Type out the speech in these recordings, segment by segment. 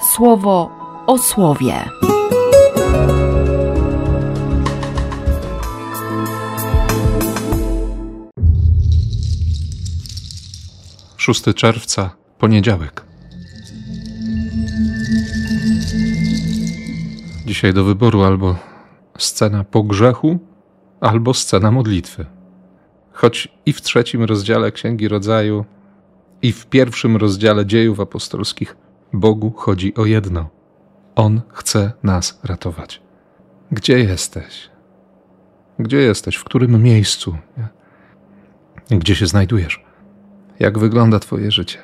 słowo o słowie. 6 czerwca, poniedziałek. Dzisiaj do wyboru albo scena po grzechu, albo scena modlitwy. Choć i w trzecim rozdziale Księgi Rodzaju, i w pierwszym rozdziale dziejów apostolskich Bogu chodzi o jedno. On chce nas ratować. Gdzie jesteś? Gdzie jesteś? W którym miejscu? Gdzie się znajdujesz? Jak wygląda Twoje życie?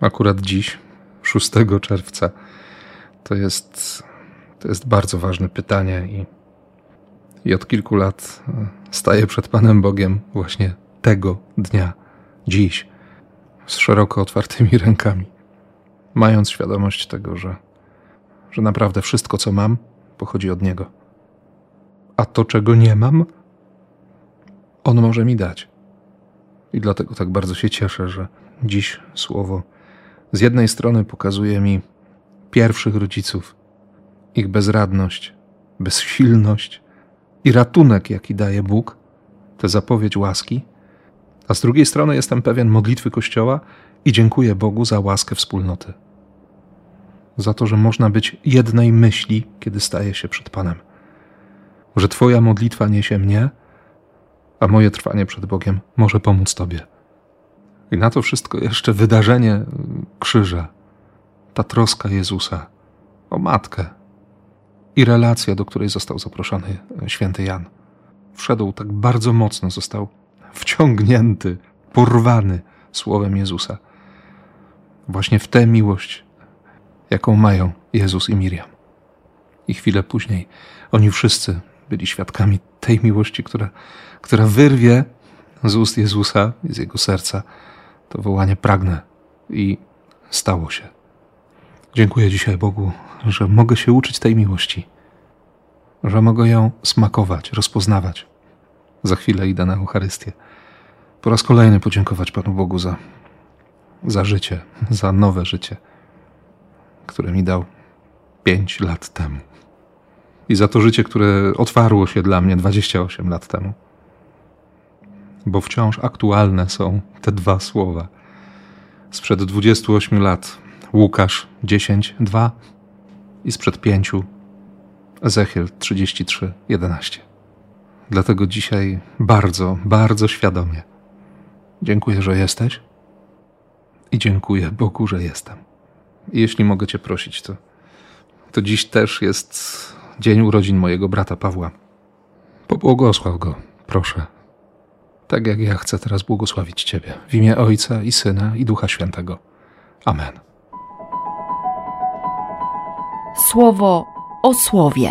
Akurat dziś, 6 czerwca, to jest, to jest bardzo ważne pytanie i, i od kilku lat e, staję przed Panem Bogiem właśnie tego dnia, dziś, z szeroko otwartymi rękami, mając świadomość tego, że, że naprawdę wszystko, co mam, pochodzi od Niego. A to, czego nie mam, On może mi dać. I dlatego tak bardzo się cieszę, że dziś słowo z jednej strony pokazuje mi pierwszych rodziców, ich bezradność, bezsilność i ratunek, jaki daje Bóg, tę zapowiedź łaski, a z drugiej strony jestem pewien modlitwy Kościoła i dziękuję Bogu za łaskę wspólnoty. Za to, że można być jednej myśli, kiedy staje się przed Panem. Że Twoja modlitwa niesie mnie, a moje trwanie przed Bogiem może pomóc Tobie. I na to wszystko jeszcze wydarzenie krzyża, ta troska Jezusa o matkę i relacja, do której został zaproszony święty Jan. Wszedł tak bardzo mocno, został wciągnięty, porwany słowem Jezusa. Właśnie w tę miłość, jaką mają Jezus i Miriam. I chwilę później oni wszyscy byli świadkami tej miłości, która, która wyrwie z ust Jezusa z jego serca to wołanie pragnę i stało się. Dziękuję dzisiaj Bogu, że mogę się uczyć tej miłości, że mogę ją smakować, rozpoznawać. Za chwilę idę na Eucharystię. Po raz kolejny podziękować Panu Bogu za, za życie, za nowe życie, które mi dał pięć lat temu i za to życie, które otwarło się dla mnie 28 lat temu. Bo wciąż aktualne są te dwa słowa. Sprzed 28 lat Łukasz 10:2 i sprzed pięciu Ezechiel 33:11. Dlatego dzisiaj bardzo, bardzo świadomie dziękuję, że jesteś i dziękuję Bogu, że jestem. Jeśli mogę Cię prosić, to, to dziś też jest dzień urodzin mojego brata Pawła. Pobłogosław go, proszę. Tak jak ja chcę teraz błogosławić Ciebie. W imię Ojca i Syna i Ducha Świętego. Amen. Słowo o słowie.